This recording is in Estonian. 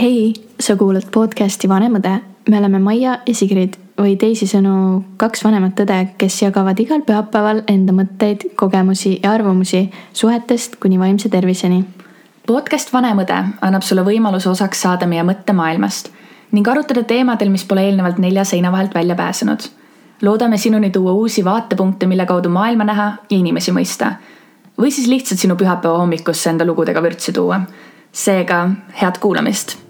hei, sa kuulad podcasti Vanem õde. me oleme Maia ja Sigrid või teisisõnu kaks vanemat õde, kes jagavad igal pühapäeval enda mõtteid, kogemusi ja arvamusi suhetest kuni vaimse terviseni. podcast Vanem õde annab sulle võimaluse osaks saada meie mõttemaailmast ning arutada teemadel, mis pole eelnevalt nelja seina vahelt välja pääsenud. loodame sinuni tuua uusi vaatepunkte, mille kaudu maailma näha ja inimesi mõista. või siis lihtsalt sinu pühapäeva hommikusse enda lugudega vürtsi tuua. seega head kuulamist